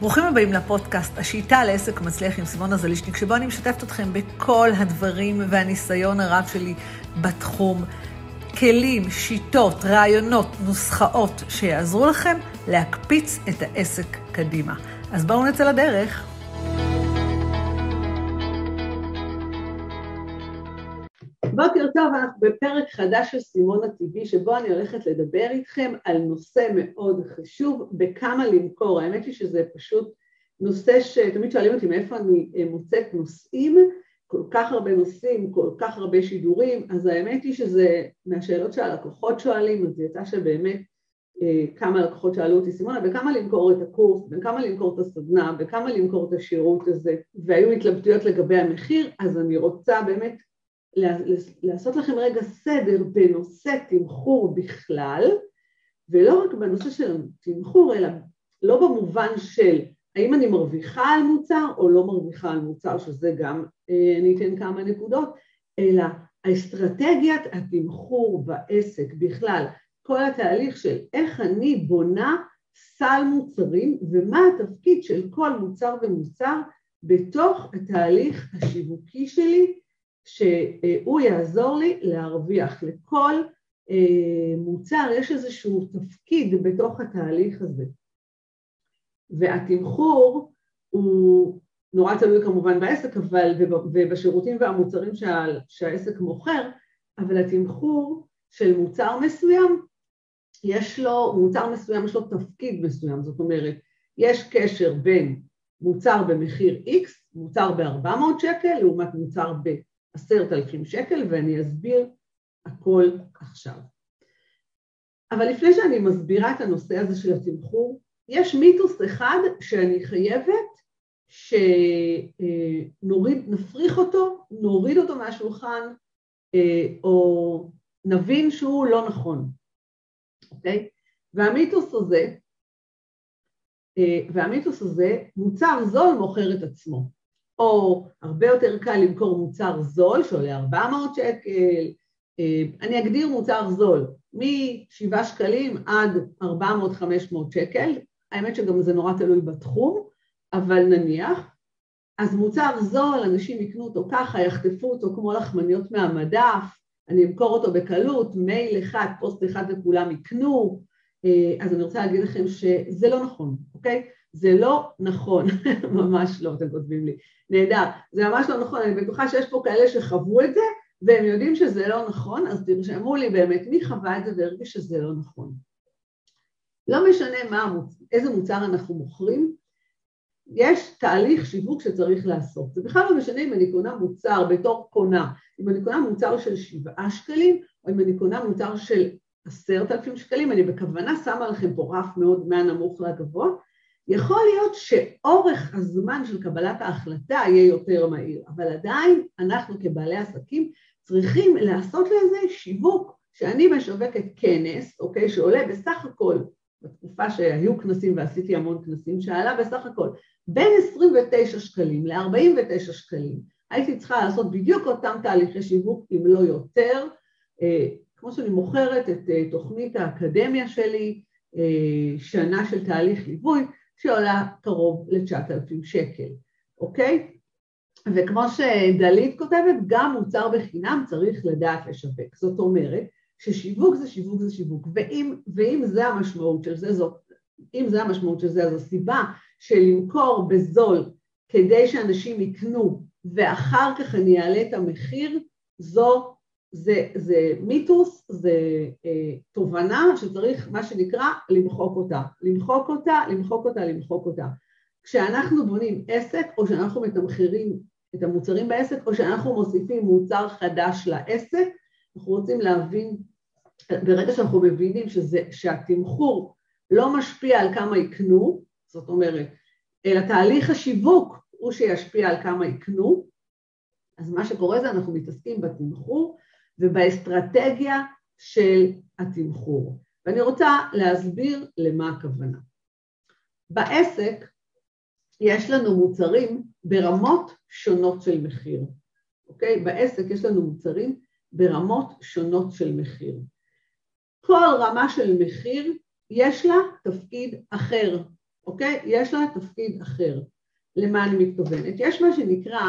ברוכים הבאים לפודקאסט, השיטה לעסק מצליח עם סימונה זלישניק, שבו אני משתפת אתכם בכל הדברים והניסיון הרב שלי בתחום. כלים, שיטות, רעיונות, נוסחאות שיעזרו לכם להקפיץ את העסק קדימה. אז בואו נצא לדרך. טוב, אנחנו בפרק חדש של סימון הטבעי, שבו אני הולכת לדבר איתכם על נושא מאוד חשוב, בכמה למכור. האמת היא שזה פשוט נושא שתמיד שואלים אותי מאיפה אני מוצאת נושאים, כל כך הרבה נושאים, כל כך הרבה שידורים, אז האמת היא שזה מהשאלות שהלקוחות שואלים, אז יצא שבאמת אה, כמה לקוחות שאלו אותי, סימונה, בכמה למכור את הקורס, בכמה למכור את הסדנה, בכמה למכור את השירות הזה, והיו התלבטויות לגבי המחיר, אז אני רוצה באמת לעשות לכם רגע סדר בנושא תמחור בכלל, ולא רק בנושא של תמחור, אלא לא במובן של האם אני מרוויחה על מוצר או לא מרוויחה על מוצר, שזה גם, אה, אני אתן כמה נקודות, אלא האסטרטגיית התמחור בעסק בכלל, כל התהליך של איך אני בונה סל מוצרים ומה התפקיד של כל מוצר ומוצר בתוך התהליך השיווקי שלי שהוא יעזור לי להרוויח. לכל אה, מוצר יש איזשהו תפקיד בתוך התהליך הזה. והתמחור הוא נורא תלוי כמובן בעסק אבל, ובשירותים והמוצרים שה, שהעסק מוכר, אבל התמחור של מוצר מסוים, יש לו, מוצר מסוים יש לו תפקיד מסוים, זאת אומרת, יש קשר בין מוצר במחיר X, מוצר ב-400 שקל, לעומת מוצר ב... עשרת אלפים שקל ואני אסביר הכל עכשיו. אבל לפני שאני מסבירה את הנושא הזה של התמחור, יש מיתוס אחד שאני חייבת שנוריד, נפריך אותו, נוריד אותו מהשולחן, או נבין שהוא לא נכון, אוקיי? והמיתוס הזה, והמיתוס הזה, מוצר זול מוכר את עצמו. או הרבה יותר קל למכור מוצר זול שעולה 400 שקל, אה, אני אגדיר מוצר זול, מ-7 שקלים עד 400-500 שקל, האמת שגם זה נורא תלוי בתחום, אבל נניח, אז מוצר זול, אנשים יקנו אותו ככה, יחטפו אותו כמו לחמניות מהמדף, אני אמכור אותו בקלות, מייל אחד, פוסט אחד וכולם יקנו, אה, אז אני רוצה להגיד לכם שזה לא נכון, אוקיי? זה לא נכון, ממש לא, אתם כותבים לי, נהדר, זה ממש לא נכון, אני בטוחה שיש פה כאלה שחוו את זה והם יודעים שזה לא נכון, אז תרשמו לי באמת מי חווה את זה והרגיש שזה לא נכון. לא משנה מה, איזה מוצר אנחנו מוכרים, יש תהליך שיווק שצריך לעשות. זה בכלל לא משנה אם אני קונה מוצר בתור קונה, אם אני קונה מוצר של שבעה שקלים, או אם אני קונה מוצר של עשרת אלפים שקלים, אני בכוונה שמה לכם פה רף מאוד מהנמוך לגבוה, יכול להיות שאורך הזמן של קבלת ההחלטה יהיה יותר מהיר, אבל עדיין אנחנו כבעלי עסקים צריכים לעשות לזה שיווק. שאני משווקת כנס, אוקיי, שעולה בסך הכל, בתקופה שהיו כנסים ועשיתי המון כנסים, שעלה בסך הכל בין 29 שקלים ל-49 שקלים, הייתי צריכה לעשות בדיוק אותם תהליכי שיווק, אם לא יותר, אה, כמו שאני מוכרת את אה, תוכנית האקדמיה שלי, אה, שנה של תהליך ליווי, שעולה קרוב ל-9,000 שקל, אוקיי? וכמו שדלית כותבת, גם מוצר בחינם צריך לדעת לשווק. זאת אומרת ששיווק זה שיווק זה שיווק, ואם, ואם זה המשמעות של זה, זאת, אם זה המשמעות של זה, אז הסיבה של למכור בזול כדי שאנשים יקנו ואחר כך אני אעלה את המחיר, זו זה, זה מיתוס, זה אה, תובנה שצריך מה שנקרא למחוק אותה, למחוק אותה, למחוק אותה, למחוק אותה. כשאנחנו בונים עסק או שאנחנו מתמחרים את המוצרים בעסק או שאנחנו מוסיפים מוצר חדש לעסק, אנחנו רוצים להבין, ברגע שאנחנו מבינים שזה, שהתמחור לא משפיע על כמה יקנו, זאת אומרת, אלא תהליך השיווק הוא שישפיע על כמה יקנו, אז מה שקורה זה אנחנו מתעסקים בתמחור ובאסטרטגיה של התמחור. ואני רוצה להסביר למה הכוונה. בעסק יש לנו מוצרים ברמות שונות של מחיר, אוקיי? בעסק יש לנו מוצרים ברמות שונות של מחיר. כל רמה של מחיר יש לה תפקיד אחר, אוקיי? יש לה תפקיד אחר. למה אני מתכוונת? יש מה שנקרא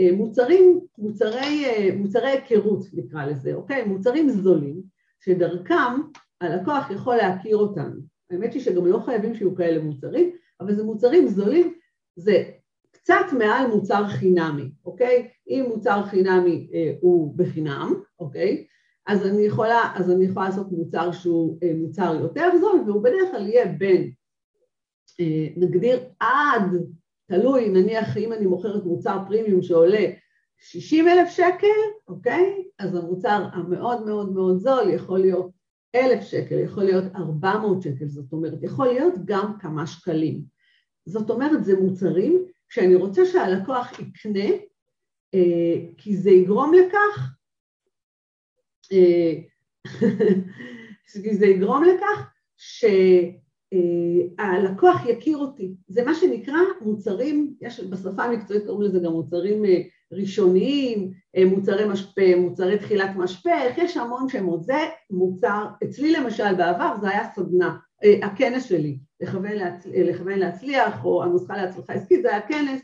אה, מוצרים, מוצרי, אה, מוצרי היכרות נקרא לזה, אוקיי? מוצרים זולים, שדרכם הלקוח יכול להכיר אותנו. האמת היא שגם לא חייבים שיהיו כאלה מוצרים, אבל זה מוצרים זולים, זה קצת מעל מוצר חינמי, אוקיי? אם מוצר חינמי אה, הוא בחינם, אוקיי? אז אני יכולה, אז אני יכולה לעשות מוצר שהוא אה, מוצר יותר זול, והוא בדרך כלל יהיה בין, אה, נגדיר עד, תלוי, נניח אם אני מוכרת מוצר פרימיום שעולה 60 אלף שקל, אוקיי? אז המוצר המאוד מאוד מאוד זול יכול להיות אלף שקל, יכול להיות 400 שקל, זאת אומרת, יכול להיות גם כמה שקלים. זאת אומרת, זה מוצרים שאני רוצה שהלקוח יקנה, אה, כי זה יגרום לכך, אה, כי זה יגרום לכך שהלקוח יכיר אותי. זה מה שנקרא מוצרים, יש בשפה המקצועית קוראים לזה גם מוצרים אה, ראשוניים, מוצרי משפה, מוצרי תחילת משפך, יש המון שמות. זה מוצר, אצלי למשל בעבר זה היה סדנה, הכנס שלי, לכוון, להצ... לכוון להצליח, או הנוסחה להצלחה עסקית, זה היה כנס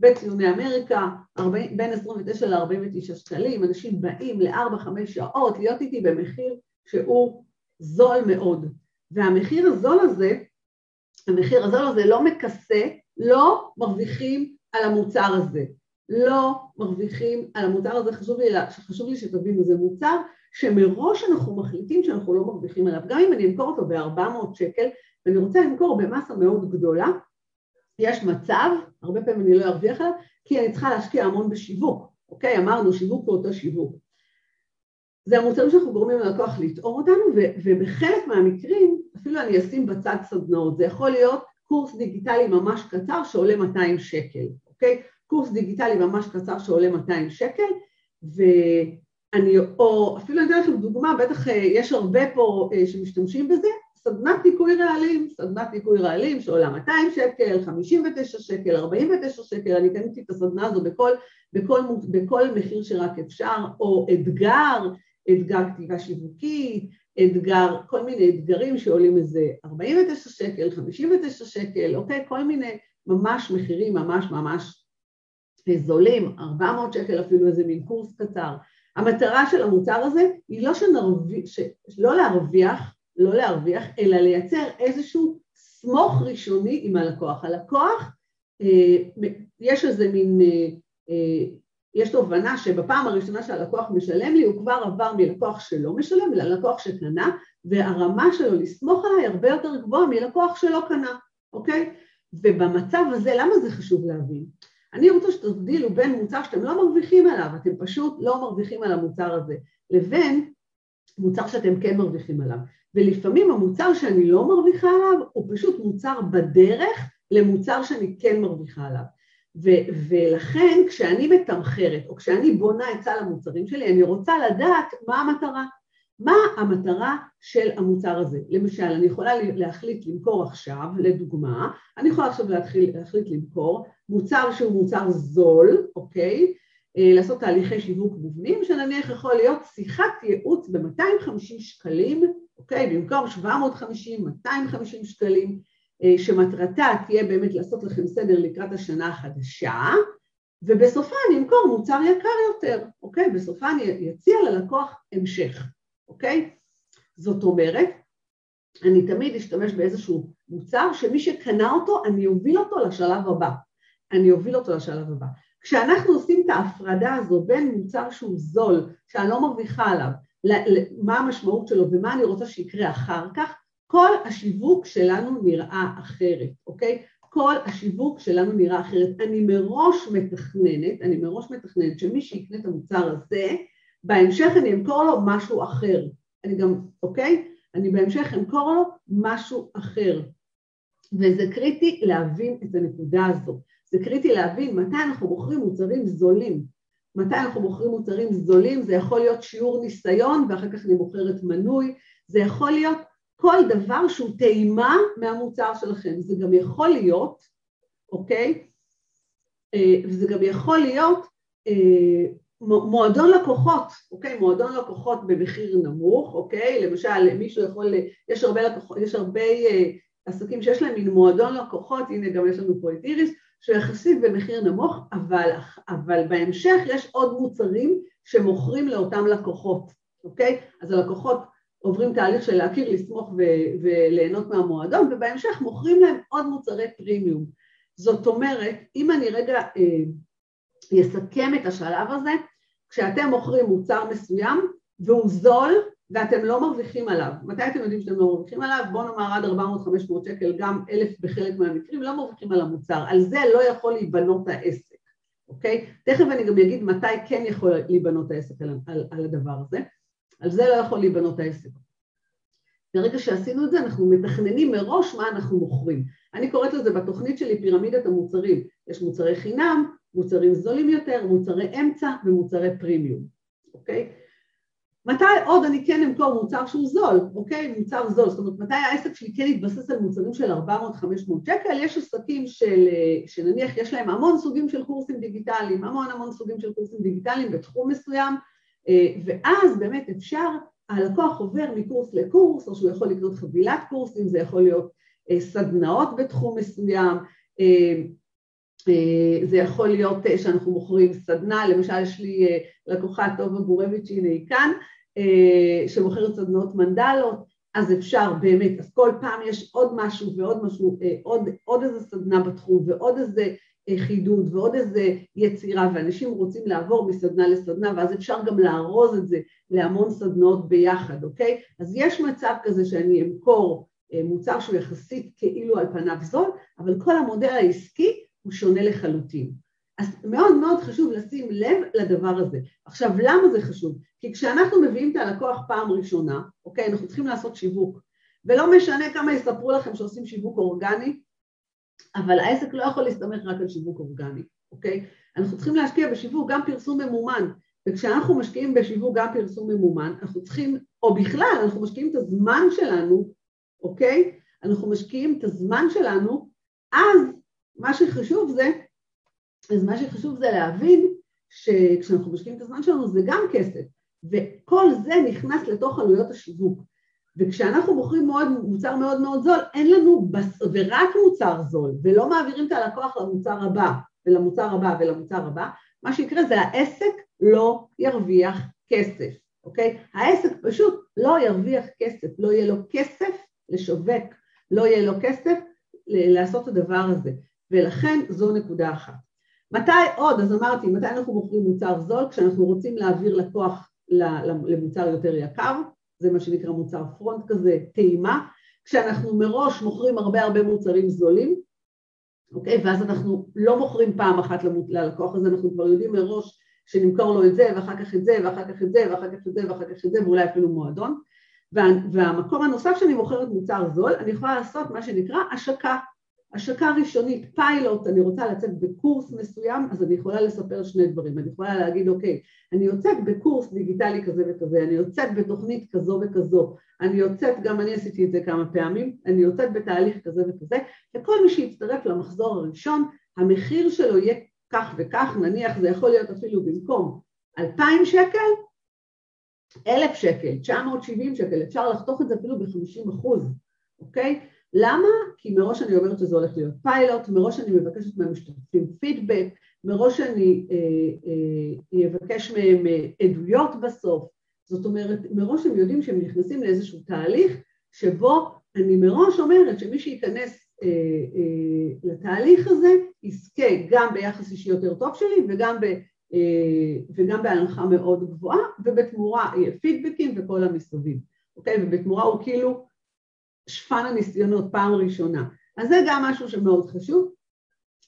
בציוני אמריקה, 40, בין 29 ל-49 שקלים, אנשים באים ל-4-5 שעות להיות איתי במחיר שהוא זול מאוד. והמחיר הזול הזה, המחיר הזול הזה לא מכסה, לא מרוויחים על המוצר הזה. לא מרוויחים על המוצר הזה, חשוב לי, חשוב לי שתבינו, זה מוצר שמראש אנחנו מחליטים שאנחנו לא מרוויחים עליו. גם אם אני אמכור אותו ב-400 שקל, ואני רוצה למכור במסה מאוד גדולה, יש מצב, הרבה פעמים אני לא ארוויח עליו, כי אני צריכה להשקיע המון בשיווק, אוקיי? אמרנו שיווק הוא אותו שיווק. זה המוצרים שאנחנו גורמים ללקוח לטעור אותנו, ו- ובחלק מהמקרים אפילו אני אשים בצד סדנאות. זה יכול להיות קורס דיגיטלי ממש קצר שעולה 200 שקל, אוקיי? קורס דיגיטלי ממש קצר שעולה 200 שקל, ואני, או אפילו אני אתן לכם דוגמה, בטח אה, יש הרבה פה אה, שמשתמשים בזה, סדנת ניקוי רעלים, סדנת ניקוי רעלים שעולה 200 שקל, 59 שקל, 49 שקל, אני קניתי את הסדנה הזו בכל, בכל, בכל מחיר שרק אפשר, או אתגר, אתגר כתיבה שיווקית, אתגר, כל מיני אתגרים שעולים איזה 49 שקל, 59 שקל, אוקיי? כל מיני ממש מחירים ממש ממש זולים, 400 שקל אפילו איזה מין קורס קצר. המטרה של המוצר הזה היא לא שנרוויח, לא להרוויח לא להרוויח, אלא לייצר איזשהו סמוך ראשוני עם הלקוח. הלקוח, אה, יש איזה מין, אה, אה, יש תובנה שבפעם הראשונה שהלקוח משלם לי, הוא כבר עבר מלקוח שלא משלם ללקוח שקנה, והרמה שלו לסמוך עליי הרבה יותר גבוהה מלקוח שלא קנה, אוקיי? ובמצב הזה, למה זה חשוב להבין? אני רוצה שתבדילו בין מוצר שאתם לא מרוויחים עליו, אתם פשוט לא מרוויחים על המוצר הזה, לבין מוצר שאתם כן מרוויחים עליו. ולפעמים המוצר שאני לא מרוויחה עליו הוא פשוט מוצר בדרך למוצר שאני כן מרוויחה עליו. ו- ולכן כשאני מתמחרת או כשאני בונה את סל המוצרים שלי אני רוצה לדעת מה המטרה. מה המטרה של המוצר הזה? למשל, אני יכולה להחליט למכור עכשיו, לדוגמה, אני יכולה עכשיו להתחיל, להחליט למכור מוצר שהוא מוצר זול, אוקיי? אה, לעשות תהליכי שיווק מובנים, שנניח יכול להיות שיחת ייעוץ ב-250 שקלים אוקיי? במקום 750, 250 שקלים, שמטרתה תהיה באמת לעשות לכם סדר לקראת השנה החדשה, ובסופה אני אמכור מוצר יקר יותר, אוקיי? בסופה אני אציע ללקוח המשך, אוקיי? זאת אומרת, אני תמיד אשתמש באיזשהו מוצר שמי שקנה אותו, אני אוביל אותו לשלב הבא. אני אוביל אותו לשלב הבא. כשאנחנו עושים את ההפרדה הזו בין מוצר שהוא זול, שאני לא מרוויחה עליו, מה המשמעות שלו ומה אני רוצה שיקרה אחר כך, כל השיווק שלנו נראה אחרת, אוקיי? כל השיווק שלנו נראה אחרת. אני מראש מתכננת, אני מראש מתכננת שמי שיקנה את המוצר הזה, בהמשך אני אמכור לו משהו אחר. אני גם, אוקיי? אני בהמשך אמכור לו משהו אחר. וזה קריטי להבין את הנקודה הזו. זה קריטי להבין מתי אנחנו מוכרים מוצרים זולים. מתי אנחנו מוכרים מוצרים זולים, זה יכול להיות שיעור ניסיון ואחר כך אני מוכרת מנוי, זה יכול להיות כל דבר שהוא טעימה מהמוצר שלכם, זה גם יכול להיות, אוקיי? אה, וזה גם יכול להיות אה, מועדון לקוחות, אוקיי? מועדון לקוחות במחיר נמוך, אוקיי? למשל מישהו יכול, יש הרבה לקוחות, יש הרבה, אה, עסקים שיש להם מין מועדון לקוחות, הנה גם יש לנו פה את איריס, שהוא יחסית במחיר נמוך, אבל, אבל בהמשך יש עוד מוצרים שמוכרים לאותם לקוחות, אוקיי? אז הלקוחות עוברים תהליך של להכיר, לסמוך ו- וליהנות מהמועדון, ובהמשך מוכרים להם עוד מוצרי פרימיום. זאת אומרת, אם אני רגע אה, אסכם את השלב הזה, כשאתם מוכרים מוצר מסוים והוא זול ואתם לא מרוויחים עליו, מתי אתם יודעים שאתם לא מרוויחים עליו? בוא נאמר עד 400-500 שקל, גם אלף בחלק מהמקרים, לא מרוויחים על המוצר, על זה לא יכול להיבנות העסק, אוקיי? תכף אני גם אגיד מתי כן יכול להיבנות העסק על, על, על הדבר הזה, על זה לא יכול להיבנות העסק. ברגע שעשינו את זה אנחנו מתכננים מראש מה אנחנו מוכרים. אני קוראת לזה בתוכנית שלי פירמידת המוצרים, יש מוצרי חינם, מוצרים זולים יותר, מוצרי אמצע ומוצרי פרימיום, אוקיי? מתי עוד אני כן אמכור מוצר שהוא זול, אוקיי? מוצר זול, זאת אומרת מתי העסק שלי כן יתבסס על מוצרים של 400-500 שקל, יש עסקים של, שנניח יש להם המון סוגים של קורסים דיגיטליים, המון המון סוגים של קורסים דיגיטליים בתחום מסוים, ואז באמת אפשר, הלקוח עובר מקורס לקורס, או שהוא יכול לקנות חבילת קורסים, זה יכול להיות אה, סדנאות בתחום מסוים, אה, זה יכול להיות שאנחנו מוכרים סדנה, למשל יש לי לקוחה טובה גורביץ', הנה היא כאן, שמוכרת סדנאות מנדלות, אז אפשר באמת, אז כל פעם יש עוד משהו ועוד משהו, עוד, עוד איזה סדנה בתחום ועוד איזה חידוד ועוד איזה יצירה ואנשים רוצים לעבור מסדנה לסדנה ואז אפשר גם לארוז את זה להמון סדנאות ביחד, אוקיי? אז יש מצב כזה שאני אמכור אה, מוצר שהוא יחסית כאילו על פניו זול, אבל כל המודל העסקי הוא שונה לחלוטין. אז מאוד מאוד חשוב לשים לב לדבר הזה. עכשיו, למה זה חשוב? כי כשאנחנו מביאים את הלקוח פעם ראשונה, אוקיי, אנחנו צריכים לעשות שיווק, ולא משנה כמה יספרו לכם שעושים שיווק אורגני, אבל העסק לא יכול להסתמך רק על שיווק אורגני, אוקיי? אנחנו צריכים להשקיע בשיווק גם פרסום ממומן, וכשאנחנו משקיעים בשיווק גם פרסום ממומן, אנחנו צריכים, או בכלל, אנחנו משקיעים את הזמן שלנו, אוקיי? אנחנו משקיעים את הזמן שלנו, אז מה שחשוב זה, אז מה שחשוב זה להבין שכשאנחנו משקיעים את הזמן שלנו זה גם כסף, וכל זה נכנס לתוך עלויות השיווק. וכשאנחנו מוכרים מאוד, מוצר מאוד מאוד זול, אין לנו בס... ורק מוצר זול, ולא מעבירים את הלקוח למוצר הבא, ולמוצר הבא ולמוצר הבא, מה שיקרה זה העסק לא ירוויח כסף, אוקיי? העסק פשוט לא ירוויח כסף, לא יהיה לו כסף לשווק, לא יהיה לו כסף לעשות את הדבר הזה, ולכן זו נקודה אחת. מתי עוד, אז אמרתי, מתי אנחנו מוכרים מוצר זול? כשאנחנו רוצים להעביר לקוח למוצר יותר יקר, זה מה שנקרא מוצר פרונט כזה, טעימה, כשאנחנו מראש מוכרים הרבה הרבה מוצרים זולים, אוקיי? ואז אנחנו לא מוכרים פעם אחת ללקוח הזה, אנחנו כבר יודעים מראש שנמכור לו את זה, ואחר כך את זה, ואחר כך את זה, ואחר כך את זה, ואחר כך את זה, ואולי אפילו מועדון. וה, והמקום הנוסף שאני מוכרת מוצר זול, אני יכולה לעשות מה שנקרא השקה. השקה ראשונית, פיילוט, אני רוצה לצאת בקורס מסוים, אז אני יכולה לספר שני דברים. אני יכולה להגיד, אוקיי, אני יוצאת בקורס דיגיטלי כזה וכזה, אני יוצאת בתוכנית כזו וכזו, אני יוצאת, גם אני עשיתי את זה כמה פעמים, אני יוצאת בתהליך כזה וכזה, וכל מי שיצטרף למחזור הראשון, המחיר שלו יהיה כך וכך, נניח זה יכול להיות אפילו במקום 2,000 שקל, 1,000 שקל, 970 שקל, אפשר לחתוך את זה אפילו ב-50 אחוז, אוקיי? למה? כי מראש אני אומרת שזה הולך להיות פיילוט, מראש אני מבקשת מהמשתתפים פידבק, מראש אני אה, אה, אבקש מהם אה, עדויות בסוף, זאת אומרת מראש הם יודעים שהם נכנסים לאיזשהו תהליך שבו אני מראש אומרת שמי שייכנס אה, אה, לתהליך הזה יזכה גם ביחס אישי יותר טוב שלי וגם, ב, אה, וגם בהנחה מאוד גבוהה ובתמורה יהיה פידבקים וכל המסביב, אוקיי? ובתמורה הוא כאילו שפן הניסיונות פעם ראשונה. אז זה גם משהו שמאוד חשוב.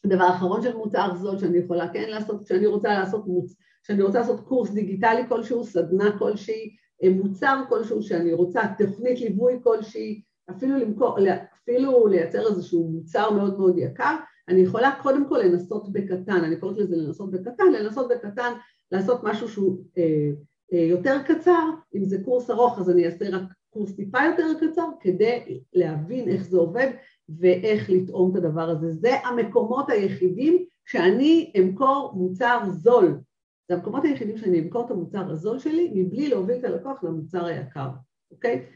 דבר אחרון של מוצר זול שאני יכולה כן לעשות, כשאני רוצה לעשות מוצ... כשאני רוצה לעשות קורס דיגיטלי כלשהו, סדנה כלשהי, אה, מוצר כלשהו שאני רוצה, תוכנית ליווי כלשהי, אפילו, למכור, אפילו לייצר איזשהו מוצר מאוד מאוד יקר, אני יכולה קודם כל לנסות בקטן, אני קוראת לזה לנסות בקטן, לנסות בקטן, לעשות משהו שהוא אה, אה, יותר קצר, אם זה קורס ארוך אז אני אעשה רק קורס טיפה יותר קצר כדי להבין איך זה עובד ואיך לטעום את הדבר הזה. זה המקומות היחידים שאני אמכור מוצר זול. זה המקומות היחידים שאני אמכור את המוצר הזול שלי מבלי להוביל את הלקוח למוצר היקר, אוקיי?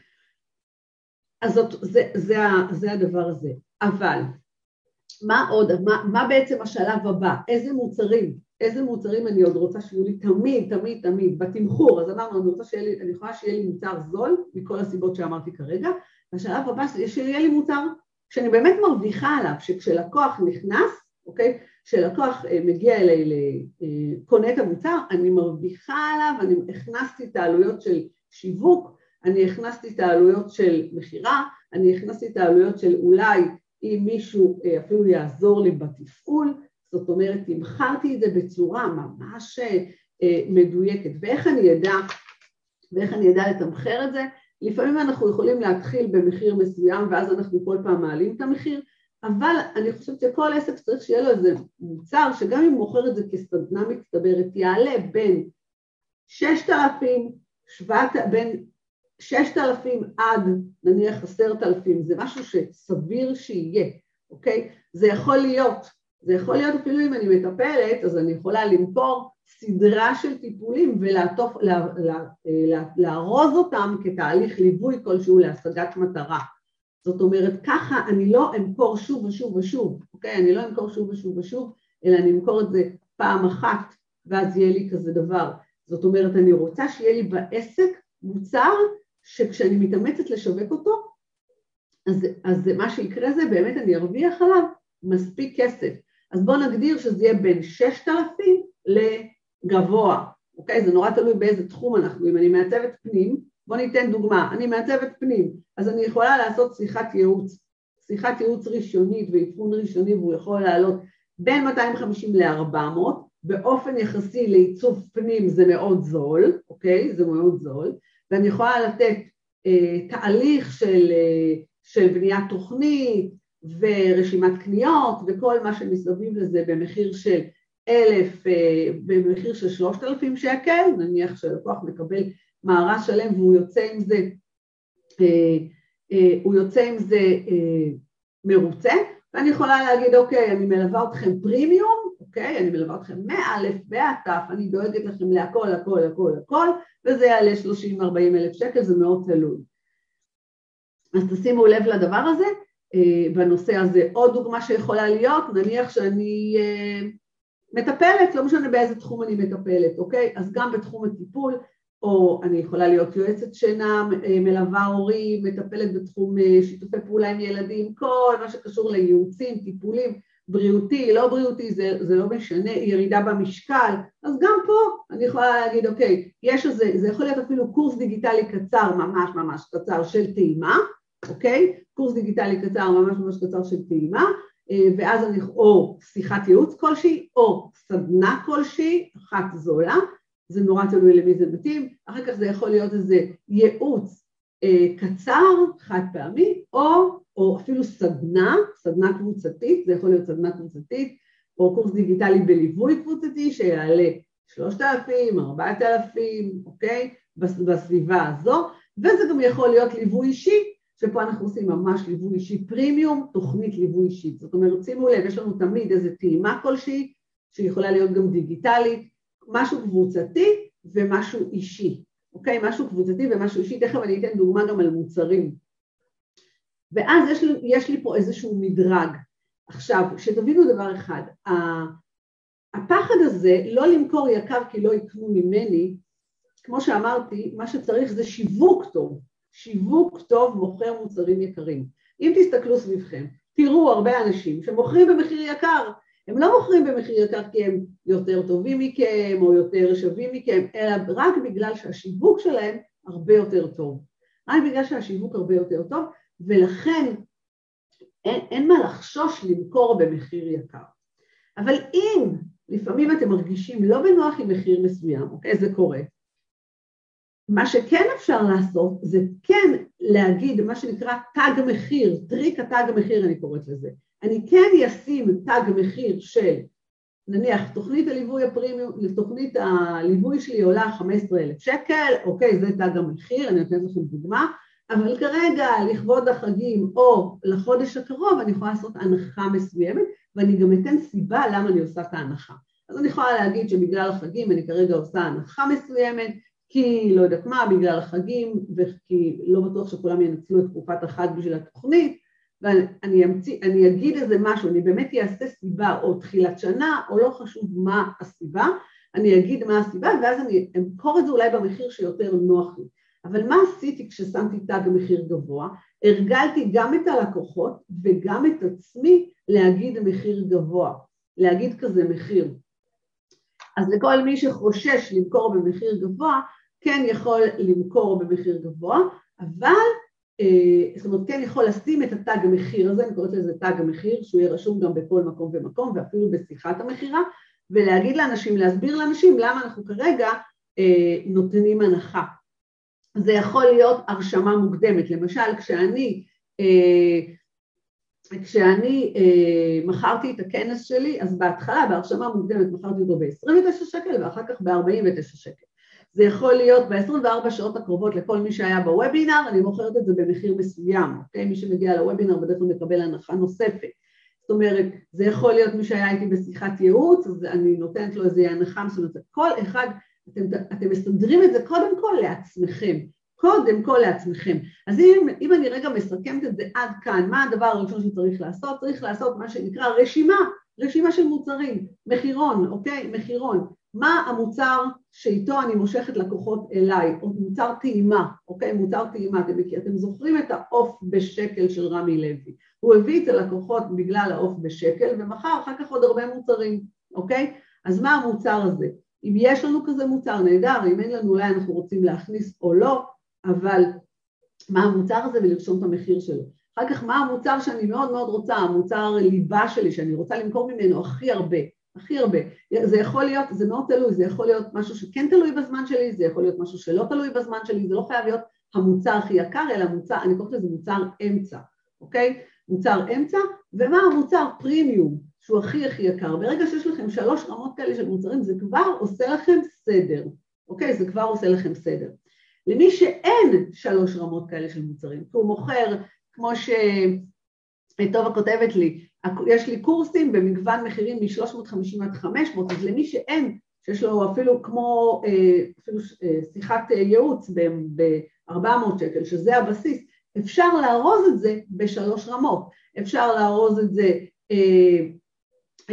אז זאת, זה, זה, זה הדבר הזה. אבל מה עוד, מה, מה בעצם השלב הבא? איזה מוצרים, איזה מוצרים אני עוד רוצה שיהיו לי? תמיד, תמיד, תמיד, בתמחור, אז אמרנו, אני רוצה שיהיה לי, אני יכולה שיהיה לי מוצר זול, מכל הסיבות שאמרתי כרגע, והשלב הבא שיהיה לי מוצר שאני באמת מרוויחה עליו, שכשלקוח נכנס, אוקיי, כשלקוח אה, מגיע אליי, אה, קונה את המוצר, אני מרוויחה עליו, אני הכנסתי את העלויות של שיווק, אני הכנסתי את העלויות של מכירה, אני הכנסתי את העלויות של אולי אם מישהו אה, אפילו יעזור לי בתפעול, זאת אומרת, תמכרתי את זה בצורה ממש מדויקת. ואיך אני אדע, ואיך אני אדע לתמחר את זה? לפעמים אנחנו יכולים להתחיל במחיר מסוים ואז אנחנו כל פעם מעלים את המחיר, אבל אני חושבת שכל עסק צריך שיהיה לו איזה מוצר שגם אם הוא מוכר את זה כסדנה מצטברת יעלה בין ששת אלפים, בין ששת אלפים עד נניח עשרת אלפים, זה משהו שסביר שיהיה, אוקיי? זה יכול להיות, זה יכול להיות אפילו אם אני מטפלת, אז אני יכולה למכור סדרה של טיפולים ולארוז אותם כתהליך ליווי כלשהו להשגת מטרה. זאת אומרת, ככה אני לא אמכור שוב ושוב ושוב, אוקיי? אני לא אמכור שוב ושוב ושוב, אלא אני אמכור את זה פעם אחת, ואז יהיה לי כזה דבר. זאת אומרת, אני רוצה שיהיה לי בעסק מוצר שכשאני מתאמצת לשווק אותו, אז, אז מה שיקרה זה באמת אני ארוויח עליו מספיק כסף. אז בואו נגדיר שזה יהיה בין 6,000 לגבוה, אוקיי? זה נורא תלוי באיזה תחום אנחנו, אם אני מעצבת פנים, בואו ניתן דוגמה, אני מעצבת פנים, אז אני יכולה לעשות שיחת ייעוץ, שיחת ייעוץ ראשונית ואבחון ראשוני והוא יכול לעלות בין 250 ל-400, באופן יחסי לעיצוב פנים זה מאוד זול, אוקיי? זה מאוד זול, ואני יכולה לתת אה, תהליך של, אה, של בניית תוכנית ורשימת קניות וכל מה שמסביב לזה במחיר של אלף, אה, במחיר של שלושת אלפים שקל, נניח שלקוח מקבל מארז שלם והוא יוצא עם זה, אה, אה, הוא יוצא עם זה מרוצה, ואני יכולה להגיד, אוקיי, אני מלווה אתכם פרימיום, אוקיי? אני מלווה אתכם מאלף ועד תף, אני דואגת לכם להכל, הכל, הכל, הכל, וזה יעלה 30-40 אלף שקל, זה מאוד תלוי. אז תשימו לב לדבר הזה, בנושא הזה. עוד דוגמה שיכולה להיות, נניח שאני מטפלת, לא משנה באיזה תחום אני מטפלת, אוקיי? אז גם בתחום הטיפול, או אני יכולה להיות יועצת שינה, מלווה הורים, מטפלת בתחום אה, שיתופי פעולה עם ילדים, כל מה שקשור לייעוצים, טיפולים, בריאותי, לא בריאותי, זה, זה לא משנה, ירידה במשקל, אז גם פה אני יכולה להגיד, אוקיי, יש איזה, זה יכול להיות אפילו קורס דיגיטלי קצר, ממש ממש קצר של טעימה, אוקיי? קורס דיגיטלי קצר, ממש ממש קצר של טעימה, אה, ואז אני, או שיחת ייעוץ כלשהי, או סדנה כלשהי, אחת זולה, זה נורא תלוי למי זה מתאים, אחר כך זה יכול להיות איזה ייעוץ אה, קצר, חד פעמי, או, או אפילו סדנה, סדנה קבוצתית, זה יכול להיות סדנה קבוצתית, או קורס דיגיטלי בליווי קבוצתי שיעלה 3,000, 4,000, אוקיי? בסביבה הזו, וזה גם יכול להיות ליווי אישי, שפה אנחנו עושים ממש ליווי אישי פרימיום, תוכנית ליווי אישית. זאת אומרת, שימו לב, יש לנו תמיד איזו טעימה כלשהי, שיכולה להיות גם דיגיטלית, משהו קבוצתי ומשהו אישי, אוקיי? משהו קבוצתי ומשהו אישי, תכף אני אתן דוגמה גם על מוצרים. ואז יש לי, יש לי פה איזשהו מדרג. עכשיו, שתבינו דבר אחד, הפחד הזה לא למכור יקר כי לא יקנו ממני, כמו שאמרתי, מה שצריך זה שיווק טוב. שיווק טוב מוכר מוצרים יקרים. אם תסתכלו סביבכם, תראו הרבה אנשים שמוכרים במחיר יקר, הם לא מוכרים במחיר יקר כי הם יותר טובים מכם או יותר שווים מכם, אלא רק בגלל שהשיווק שלהם הרבה יותר טוב. רק בגלל שהשיווק הרבה יותר טוב, ולכן אין, אין מה לחשוש למכור במחיר יקר. אבל אם לפעמים אתם מרגישים לא בנוח עם מחיר מסוים, אוקיי, זה קורה, מה שכן אפשר לעשות זה כן להגיד מה שנקרא תג מחיר, טריק התג מחיר אני קוראת לזה. אני כן אשים תג מחיר של נניח תוכנית הליווי הפרימיום, תוכנית הליווי שלי עולה 15,000 שקל, אוקיי, זה תג המחיר, אני נותנת לכם דוגמה, אבל כרגע לכבוד החגים או לחודש הקרוב אני יכולה לעשות הנחה מסוימת ואני גם אתן סיבה למה אני עושה את ההנחה. אז אני יכולה להגיד שבגלל החגים אני כרגע עושה הנחה מסוימת, כי לא יודעת מה, בגלל החגים, וכי לא בטוח שכולם ינצלו את תקופת החג בשביל התוכנית, ואני אמציא, אני אגיד איזה משהו, אני באמת אעשה סיבה או תחילת שנה, או לא חשוב מה הסיבה, אני אגיד מה הסיבה, ואז אני אמכור את זה אולי במחיר שיותר נוח לי. אבל מה עשיתי כששמתי תג מחיר גבוה? הרגלתי גם את הלקוחות וגם את עצמי להגיד מחיר גבוה, להגיד כזה מחיר. אז לכל מי שחושש למכור במחיר גבוה, כן יכול למכור במחיר גבוה, אבל אה, זאת אומרת כן יכול לשים את התג המחיר הזה, אני קוראת לזה תג המחיר, שהוא יהיה רשום גם בכל מקום ומקום ואפילו בשיחת המכירה, ולהגיד לאנשים, להסביר לאנשים למה אנחנו כרגע אה, נותנים הנחה. זה יכול להיות הרשמה מוקדמת, למשל כשאני, אה, כשאני אה, מכרתי את הכנס שלי, אז בהתחלה בהרשמה מוקדמת מכרתי אותו ב-29 שקל ואחר כך ב-49 שקל. זה יכול להיות ב-24 שעות הקרובות לכל מי שהיה בוובינר, אני מוכרת את זה במחיר מסוים, אוקיי? מי שמגיע לוובינר בדרך כלל מקבל הנחה נוספת. זאת אומרת, זה יכול להיות מי שהיה איתי בשיחת ייעוץ, אז אני נותנת לו איזה הנחה מסוימת. כל אחד, אתם, אתם מסדרים את זה קודם כל לעצמכם. קודם כל לעצמכם. אז אם, אם אני רגע מסכמת את זה עד כאן, מה הדבר הראשון שצריך לעשות? צריך לעשות מה שנקרא רשימה, רשימה של מוצרים, מחירון, אוקיי? מחירון. מה המוצר שאיתו אני מושכת לקוחות אליי, או מוצר טעימה, אוקיי? מוצר טעימה, אתם, אתם זוכרים את העוף בשקל של רמי לוי. הוא הביא את הלקוחות בגלל העוף בשקל, ומכר אחר כך עוד הרבה מוצרים, אוקיי? אז מה המוצר הזה? אם יש לנו כזה מוצר, נהדר, אם אין לנו, אולי אנחנו רוצים להכניס או לא, אבל מה המוצר הזה ולרשום את המחיר שלו. אחר כך מה המוצר שאני מאוד מאוד רוצה, המוצר ליבה שלי, שאני רוצה למכור ממנו הכי הרבה, הכי הרבה. זה יכול להיות, זה מאוד תלוי, זה יכול להיות משהו שכן תלוי בזמן שלי, זה יכול להיות משהו שלא תלוי בזמן שלי, זה לא חייב להיות המוצר הכי יקר, אלא מוצר, אני קוראת לזה מוצר אמצע, אוקיי? מוצר אמצע, ומה המוצר פרימיום, שהוא הכי הכי יקר. ברגע שיש לכם שלוש רמות כאלה של מוצרים, זה כבר עושה לכם סדר, אוקיי? זה כבר עושה לכם סדר. למי שאין שלוש רמות כאלה של מוצרים, כי הוא מוכר, כמו שטובה כותבת לי, יש לי קורסים במגוון מחירים מ-350 עד 500, אז למי שאין, שיש לו אפילו כמו אה, אפילו אה, שיחת ייעוץ ב-400 שקל, שזה הבסיס, אפשר לארוז את זה בשלוש רמות, אפשר לארוז את זה אה,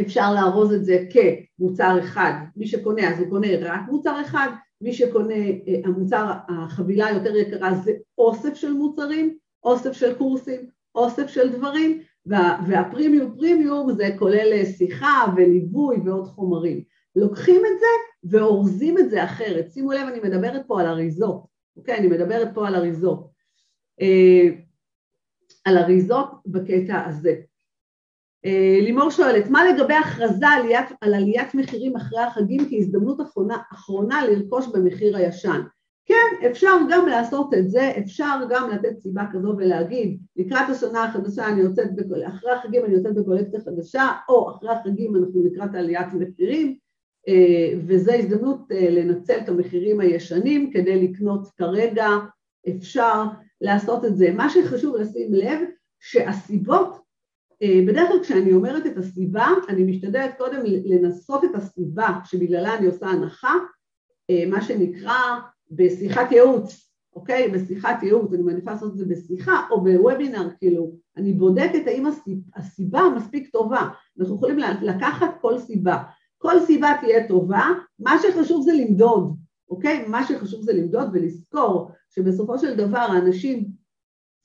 אפשר לארוז את זה כמוצר אחד, מי שקונה אז הוא קונה רק מוצר אחד, מי שקונה, אה, המוצר, החבילה היותר יקרה זה אוסף של מוצרים, אוסף של קורסים, אוסף של דברים, וה, והפרימיום פרימיום זה כולל אה, שיחה וליווי ועוד חומרים. לוקחים את זה ואורזים את זה אחרת. שימו לב, אני מדברת פה על אריזות, אוקיי? אני מדברת פה על אריזות. אה, על אריזות בקטע הזה. אה, לימור שואלת, מה לגבי הכרזה עליית, על עליית מחירים אחרי החגים כהזדמנות אחרונה, אחרונה לרכוש במחיר הישן? כן, אפשר גם לעשות את זה, אפשר גם לתת סיבה כזו ולהגיד, לקראת השנה החדשה אני יוצאת, אחרי החגים אני יוצאת בקולקציה חדשה, או אחרי החגים אנחנו לקראת עליית מחירים, אה, וזו הזדמנות אה, לנצל את המחירים הישנים כדי לקנות כרגע, אפשר לעשות את זה. מה שחשוב לשים לב, שהסיבות אה, בדרך כלל כשאני אומרת את הסיבה, אני משתדלת קודם לנסות את הסיבה שבגללה אני עושה הנחה, מה שנקרא בשיחת ייעוץ, אוקיי? בשיחת ייעוץ, אני מעדיפה לעשות את זה בשיחה או בוובינר, כאילו, אני בודקת האם הסיבה מספיק טובה, אנחנו יכולים לקחת כל סיבה, כל סיבה תהיה טובה, מה שחשוב זה למדוד, אוקיי? מה שחשוב זה למדוד ולזכור שבסופו של דבר האנשים,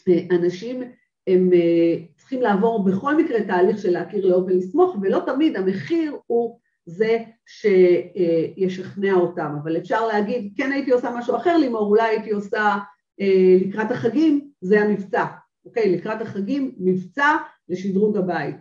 אה, אנשים הם צריכים לעבור בכל מקרה תהליך של להכיר לאהוב ולסמוך, ולא תמיד המחיר הוא זה שישכנע אותם, אבל אפשר להגיד, כן הייתי עושה משהו אחר לימור, אולי הייתי עושה אה, לקראת החגים, זה המבצע, אוקיי? לקראת החגים, מבצע לשדרוג הבית.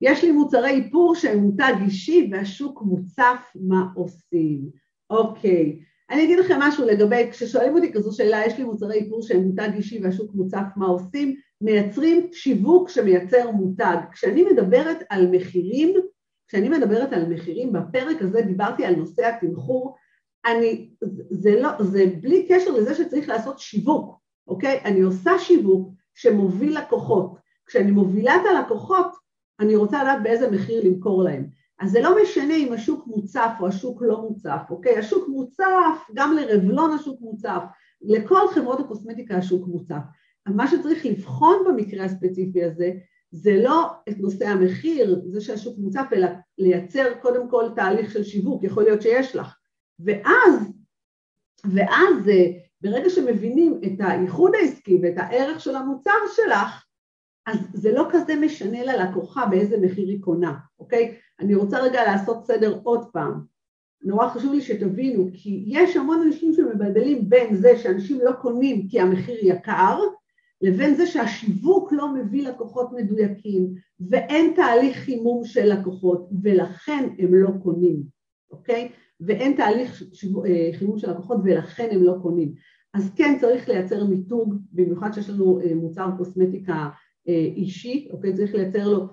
יש לי מוצרי איפור שהם מותג אישי והשוק מוצף, מה עושים? אוקיי, אני אגיד לכם משהו לגבי, כששואלים אותי כזו שאלה, יש לי מוצרי איפור שהם מותג אישי והשוק מוצף, מה עושים? מייצרים שיווק שמייצר מותג. כשאני מדברת על מחירים, כשאני מדברת על מחירים, בפרק הזה דיברתי על נושא התמחור, אני, זה, לא, זה בלי קשר לזה שצריך לעשות שיווק, אוקיי? אני עושה שיווק שמוביל לקוחות. כשאני מובילה את הלקוחות, אני רוצה לדעת באיזה מחיר למכור להם. אז זה לא משנה אם השוק מוצף או השוק לא מוצף, אוקיי? השוק מוצף, גם לרבלון השוק מוצף, לכל חברות הקוסמטיקה השוק מוצף. מה שצריך לבחון במקרה הספציפי הזה, זה לא את נושא המחיר, זה שהשוק מוצף, אלא לייצר קודם כל תהליך של שיווק, יכול להיות שיש לך. ואז, ואז אה, ברגע שמבינים את הייחוד העסקי ואת הערך של המוצר שלך, אז זה לא כזה משנה ללקוחה באיזה מחיר היא קונה, אוקיי? אני רוצה רגע לעשות סדר עוד פעם. נורא חשוב לי שתבינו, כי יש המון אנשים שמבלבלים בין זה שאנשים לא קונים כי המחיר יקר, לבין זה שהשיווק לא מביא לקוחות מדויקים ואין תהליך חימום של לקוחות ולכן הם לא קונים, אוקיי? ואין תהליך אה, חימום של לקוחות ולכן הם לא קונים. אז כן צריך לייצר מיתוג, במיוחד שיש לנו אה, מוצר קוסמטיקה אה, אישי, אוקיי? צריך לייצר לו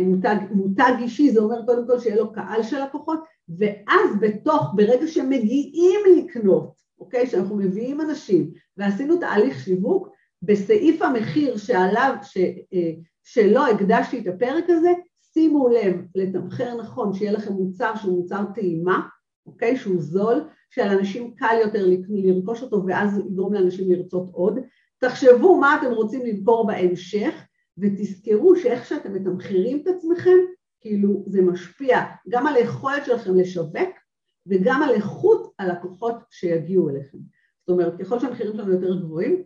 מותג, מותג אישי, זה אומר קודם כל שיהיה לו קהל של לקוחות, ואז בתוך, ברגע שמגיעים לקנות, אוקיי? שאנחנו מביאים אנשים ועשינו תהליך שיווק, בסעיף המחיר שעליו, ש, אה, שלא הקדשתי את הפרק הזה, שימו לב לתמחר נכון, שיהיה לכם מוצר שהוא מוצר טעימה, אוקיי? שהוא זול, שלאנשים קל יותר לרכוש אותו ואז יגרום לאנשים לרצות עוד. תחשבו מה אתם רוצים למכור בהמשך ותזכרו שאיך שאתם מתמחרים את עצמכם, כאילו זה משפיע גם על היכולת שלכם לשווק וגם על איכות הלקוחות שיגיעו אליכם. זאת אומרת, ככל שהמחירים שלנו יותר גבוהים,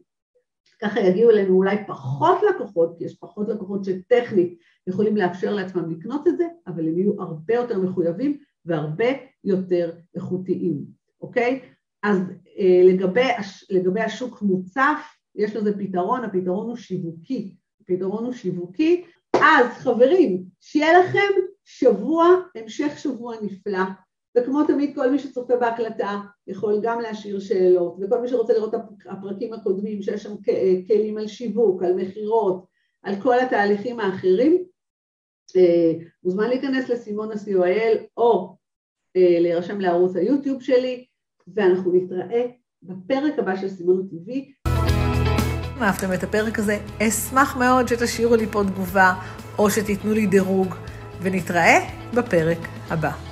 ככה יגיעו אלינו אולי פחות לקוחות, כי יש פחות לקוחות שטכנית יכולים לאפשר לעצמם לקנות את זה, אבל הם יהיו הרבה יותר מחויבים והרבה יותר איכותיים, אוקיי? אז אה, לגבי, לגבי השוק מוצף, יש לזה פתרון, הפתרון הוא שיווקי, הפתרון הוא שיווקי, אז חברים, שיהיה לכם שבוע, המשך שבוע נפלא, וכמו תמיד כל מי שצופה בהקלטה יכול גם להשאיר שאלות, וכל מי שרוצה לראות את הפרקים הקודמים שיש שם כלים על שיווק, על מכירות, על כל התהליכים האחרים, אה, מוזמן להיכנס לסימונה co.il או אה, להירשם לערוץ היוטיוב שלי, ואנחנו נתראה בפרק הבא של סימונה TV. אם אהבתם את הפרק הזה, אשמח מאוד שתשאירו לי פה תגובה או שתיתנו לי דירוג, ונתראה בפרק הבא.